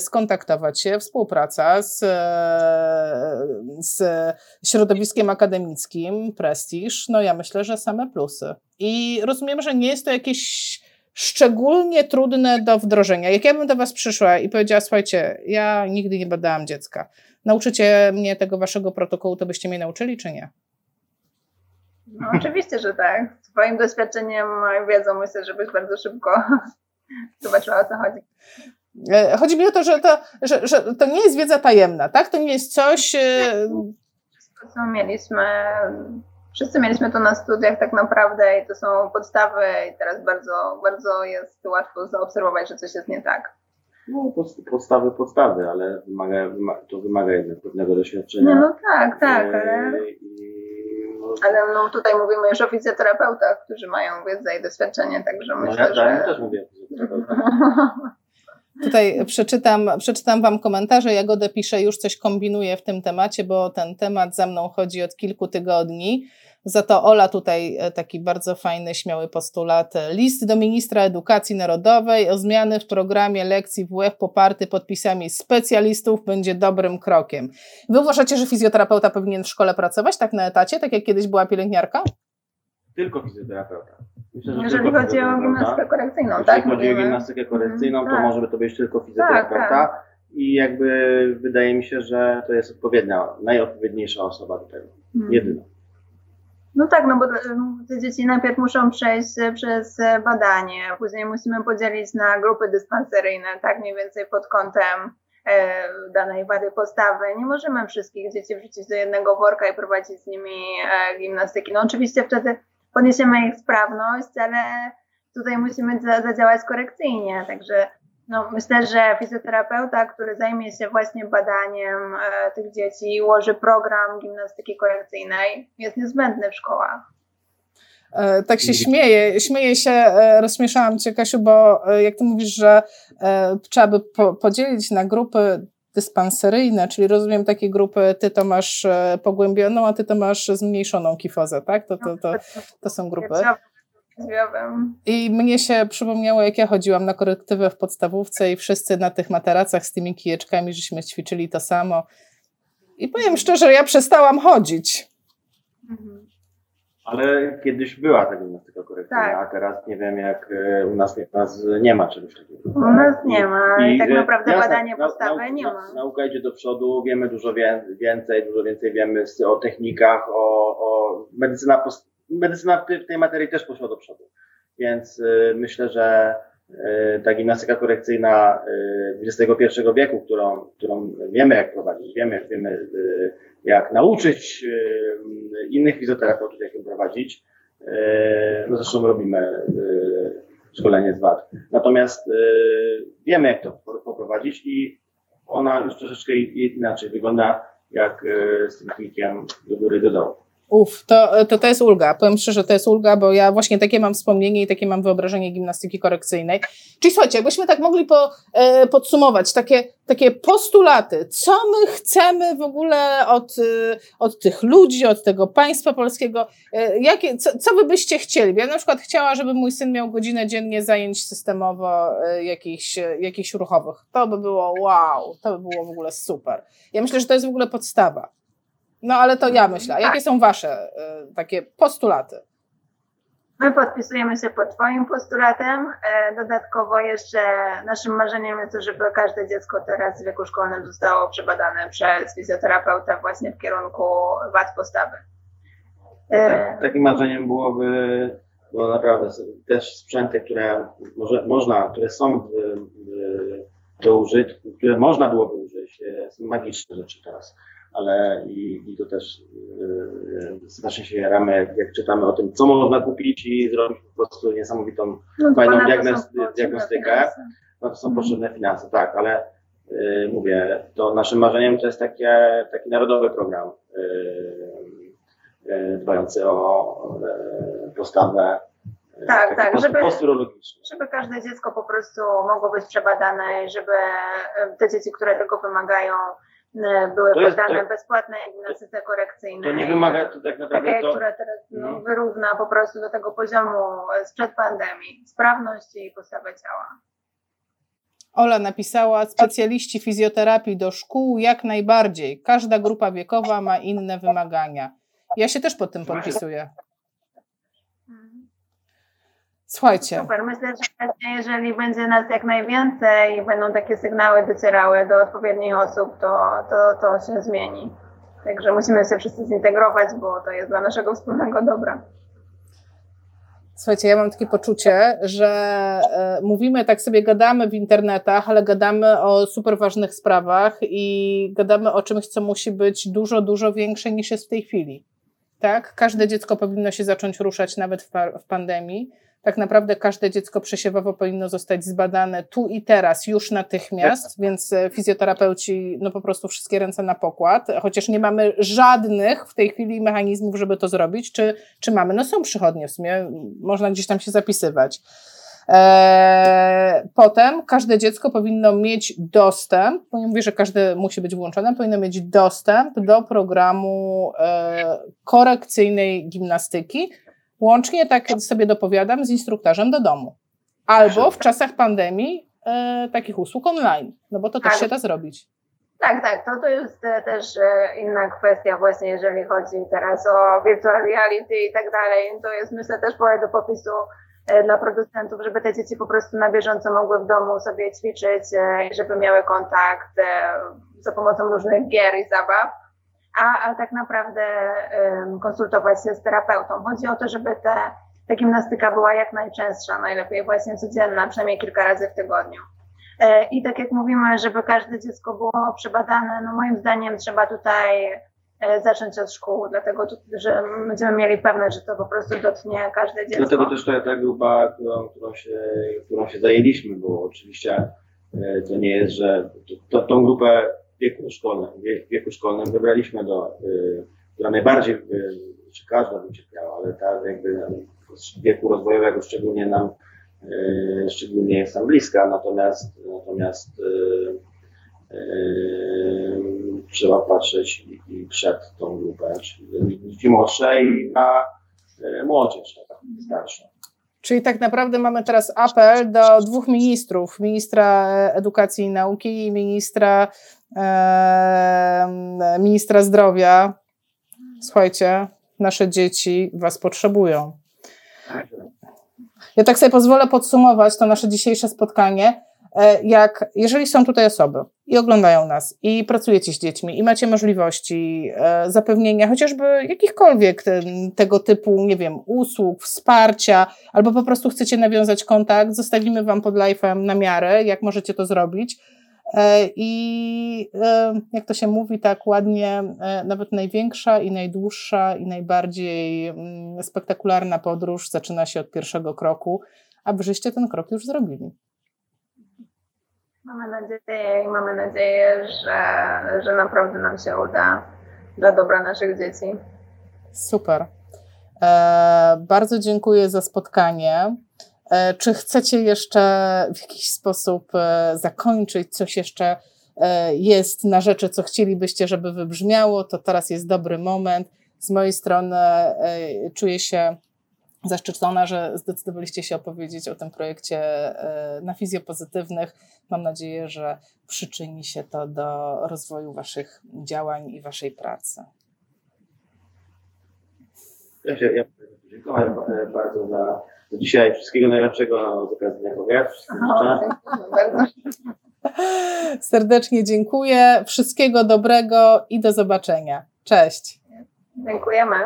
skontaktować się, współpraca z, e, z środowiskiem akademickim, prestiż, no ja myślę, że same plusy. I rozumiem, że nie jest to jakieś szczególnie trudne do wdrożenia. Jak ja bym do was przyszła i powiedziała, słuchajcie, ja nigdy nie badałam dziecka, nauczycie mnie tego waszego protokołu, to byście mnie nauczyli, czy nie? No, oczywiście, że tak. Swoim doświadczeniem i wiedzą myślę, żebyś bardzo szybko zobaczyła o co chodzi. E, chodzi mi o to, że to, że, że to nie jest wiedza tajemna, tak? To nie jest coś. E, Wszystko, co mieliśmy, wszyscy mieliśmy to na studiach tak naprawdę i to są podstawy, i teraz bardzo, bardzo jest łatwo zaobserwować, że coś jest nie tak. No, podstawy, podstawy, ale wymaga, to wymaga jednak pewnego doświadczenia. No, no tak, tak, e, ale. Ale no, tutaj mówimy już o fizjoterapeutach, którzy mają wiedzę i doświadczenie, także no myślę, ja, że... Ja też mówię o fizjoterapeutach. Tutaj przeczytam, przeczytam Wam komentarze. Jagodę pisze, już coś kombinuję w tym temacie, bo ten temat za mną chodzi od kilku tygodni. Za to Ola tutaj e, taki bardzo fajny, śmiały postulat. List do ministra edukacji narodowej o zmiany w programie lekcji WF poparty podpisami specjalistów będzie dobrym krokiem. Wy uważacie, że fizjoterapeuta powinien w szkole pracować tak na etacie, tak jak kiedyś była pielęgniarka? Tylko fizjoterapeuta. Myślę, Jeżeli chodzi o gimnastykę korekcyjną, Jeżeli tak? Chodzi o gimnastykę korekcyjną, to tak. może by to być tylko fizjoterapeuta. Tak, tak. I jakby wydaje mi się, że to jest odpowiednia, najodpowiedniejsza osoba do tego. Hmm. Jedyna. No tak, no bo te dzieci najpierw muszą przejść przez badanie, później musimy podzielić na grupy dyspanseryjne, tak mniej więcej pod kątem e, danej wady postawy. Nie możemy wszystkich dzieci wrzucić do jednego worka i prowadzić z nimi e, gimnastyki. No oczywiście wtedy podniesiemy ich sprawność, ale tutaj musimy zadziałać korekcyjnie, także no, myślę, że fizjoterapeuta, który zajmie się właśnie badaniem e, tych dzieci i ułoży program gimnastyki korekcyjnej, jest niezbędny w szkołach. E, tak się śmieję, śmieję się, e, rozśmieszałam Cię Kasiu, bo e, jak Ty mówisz, że trzeba by po, podzielić na grupy dyspanseryjne, czyli rozumiem takie grupy, Ty to masz pogłębioną, a Ty to masz zmniejszoną kifozę, tak? To, to, to, to są grupy. I mnie się przypomniało, jak ja chodziłam na korektywę w podstawówce i wszyscy na tych materacach z tymi kijeczkami, żeśmy ćwiczyli to samo. I powiem szczerze, ja przestałam chodzić. Mhm. Ale kiedyś była ta gimnastyka korekcyjna, tak. a teraz nie wiem, jak e, u nas, u nas nie ma czegoś takiego. U nas nie ma i, tak naprawdę jasne, badanie postawy nie ma. Nauka idzie do przodu, wiemy dużo więcej, dużo więcej wiemy o technikach, o, o medycyna medycyna w tej materii też poszła do przodu. Więc y, myślę, że ta gimnastyka korekcyjna XXI wieku, którą, którą wiemy jak prowadzić, wiemy, wiemy jak nauczyć innych fizjoterapeutów, jak ją prowadzić, no zresztą robimy szkolenie z WAD. Natomiast wiemy jak to poprowadzić i ona już troszeczkę inaczej wygląda jak z tym klikiem do góry do dołu. Uf, to, to, to jest ulga. Powiem szczerze, to jest ulga, bo ja właśnie takie mam wspomnienie i takie mam wyobrażenie gimnastyki korekcyjnej. Czyli słuchajcie, jakbyśmy tak mogli po, e, podsumować, takie, takie postulaty, co my chcemy w ogóle od, e, od tych ludzi, od tego państwa polskiego, e, jakie, co, co wy byście chcieli? Ja na przykład chciała, żeby mój syn miał godzinę dziennie zajęć systemowo e, jakichś, e, jakichś ruchowych. To by było wow, to by było w ogóle super. Ja myślę, że to jest w ogóle podstawa. No ale to ja myślę. A jakie są Wasze y, takie postulaty? My podpisujemy się pod Twoim postulatem. E, dodatkowo jeszcze naszym marzeniem jest to, żeby każde dziecko teraz w wieku szkolnym zostało przebadane przez fizjoterapeuta właśnie w kierunku wad postawy. Tak, takim marzeniem byłoby, bo naprawdę też sprzęty, które może, można, które są w, w, do użytku, które można byłoby użyć, są magiczne rzeczy teraz ale i, i to też yy, strasznie się jaramy, jak, jak, czytamy o tym, co można kupić i zrobić po prostu niesamowitą, no, fajną diagnostykę. No to są mhm. potrzebne finanse, tak, ale yy, mówię, to naszym marzeniem to jest takie, taki narodowy program yy, dbający o postawę tak, tak, żeby, żeby każde dziecko po prostu mogło być przebadane żeby te dzieci, które tego wymagają, E, były to poddane to, bezpłatnej gimnastyce korekcyjnej. To nie wymaga to tak naprawdę Takie, to... która teraz no, no, wyrówna po prostu do tego poziomu sprzed pandemii, sprawności i postawę ciała. Ola napisała, specjaliści fizjoterapii do szkół jak najbardziej. Każda grupa wiekowa ma inne wymagania. Ja się też pod tym podpisuję. Słuchajcie. Super, myślę, że jeżeli będzie nas jak najwięcej i będą takie sygnały docierały do odpowiednich osób, to, to, to się zmieni. Także musimy się wszyscy zintegrować, bo to jest dla naszego wspólnego dobra. Słuchajcie, ja mam takie poczucie, że e, mówimy, tak sobie gadamy w internetach, ale gadamy o super ważnych sprawach i gadamy o czymś, co musi być dużo, dużo większe niż jest w tej chwili. Tak? Każde dziecko powinno się zacząć ruszać nawet w, w pandemii tak naprawdę każde dziecko przesiewowo powinno zostać zbadane tu i teraz, już natychmiast, tak. więc e, fizjoterapeuci, no po prostu wszystkie ręce na pokład, chociaż nie mamy żadnych w tej chwili mechanizmów, żeby to zrobić. Czy, czy mamy? No są przychodnie w sumie, można gdzieś tam się zapisywać. Eee, potem każde dziecko powinno mieć dostęp, bo nie mówię, że każde musi być włączone, powinno mieć dostęp do programu e, korekcyjnej gimnastyki, Łącznie, tak sobie dopowiadam, z instruktorzem do domu. Albo w czasach pandemii e, takich usług online, no bo to też tak. się da zrobić. Tak, tak, to, to jest e, też e, inna kwestia właśnie, jeżeli chodzi teraz o virtual reality i tak dalej. To jest myślę też pole do popisu e, dla producentów, żeby te dzieci po prostu na bieżąco mogły w domu sobie ćwiczyć, żeby miały kontakt za pomocą różnych gier i zabaw a, a tak naprawdę um, konsultować się z terapeutą. Chodzi o to, żeby te, ta gimnastyka była jak najczęstsza, najlepiej właśnie codzienna, przynajmniej kilka razy w tygodniu. E, I tak jak mówimy, żeby każde dziecko było przebadane, no moim zdaniem trzeba tutaj e, zacząć od szkół, dlatego że będziemy mieli pewność, że to po prostu dotknie każde dziecko. Dlatego też to ta grupa, którą, którą, się, którą się zajęliśmy, bo oczywiście e, to nie jest, że to, tą grupę wieku szkolnym, wieku szkolnym wybraliśmy do, y, która najbardziej, y, czy każda by cierpiała, ale ta jakby wieku rozwojowego szczególnie nam, y, szczególnie jest nam bliska, natomiast, natomiast trzeba patrzeć i, przed tą grupę, czyli dzieci młodsze i na młodzież, taka starszą. Czyli tak naprawdę mamy teraz apel do dwóch ministrów, ministra edukacji i nauki i ministra, ministra zdrowia. Słuchajcie, nasze dzieci was potrzebują. Ja tak sobie pozwolę podsumować to nasze dzisiejsze spotkanie. E, jak, jeżeli są tutaj osoby i oglądają nas i pracujecie z dziećmi i macie możliwości e, zapewnienia chociażby jakichkolwiek tego typu, nie wiem, usług, wsparcia, albo po prostu chcecie nawiązać kontakt, zostawimy Wam pod live'em na miarę, jak możecie to zrobić. E, I jak to się mówi tak ładnie, nawet największa i najdłuższa i najbardziej mm, spektakularna podróż zaczyna się od pierwszego kroku, a wyżeście ten krok już zrobili. Mamy nadzieję i mamy nadzieję, że, że naprawdę nam się uda dla dobra naszych dzieci. Super. E, bardzo dziękuję za spotkanie. E, czy chcecie jeszcze w jakiś sposób e, zakończyć coś jeszcze e, jest na rzeczy, co chcielibyście, żeby wybrzmiało? To teraz jest dobry moment. Z mojej strony czuję się zaszczycona, że zdecydowaliście się opowiedzieć o tym projekcie na fizjopozytywnych. Mam nadzieję, że przyczyni się to do rozwoju Waszych działań i Waszej pracy. Ja, się, ja dziękuję bardzo za, za dzisiaj. Wszystkiego najlepszego z okazji Dnia. Serdecznie dziękuję. Wszystkiego dobrego i do zobaczenia. Cześć. Dziękujemy.